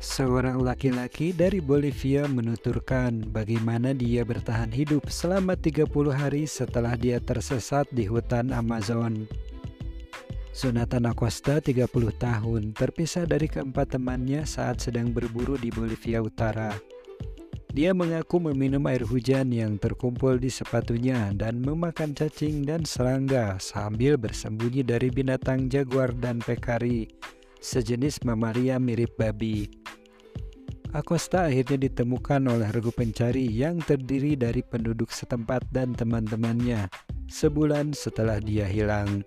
seorang laki-laki dari Bolivia menuturkan bagaimana dia bertahan hidup selama 30 hari setelah dia tersesat di hutan Amazon. Jonathan Acosta, 30 tahun, terpisah dari keempat temannya saat sedang berburu di Bolivia Utara. Dia mengaku meminum air hujan yang terkumpul di sepatunya dan memakan cacing dan serangga sambil bersembunyi dari binatang jaguar dan pekari sejenis mamalia mirip babi. Acosta akhirnya ditemukan oleh regu pencari yang terdiri dari penduduk setempat dan teman-temannya sebulan setelah dia hilang.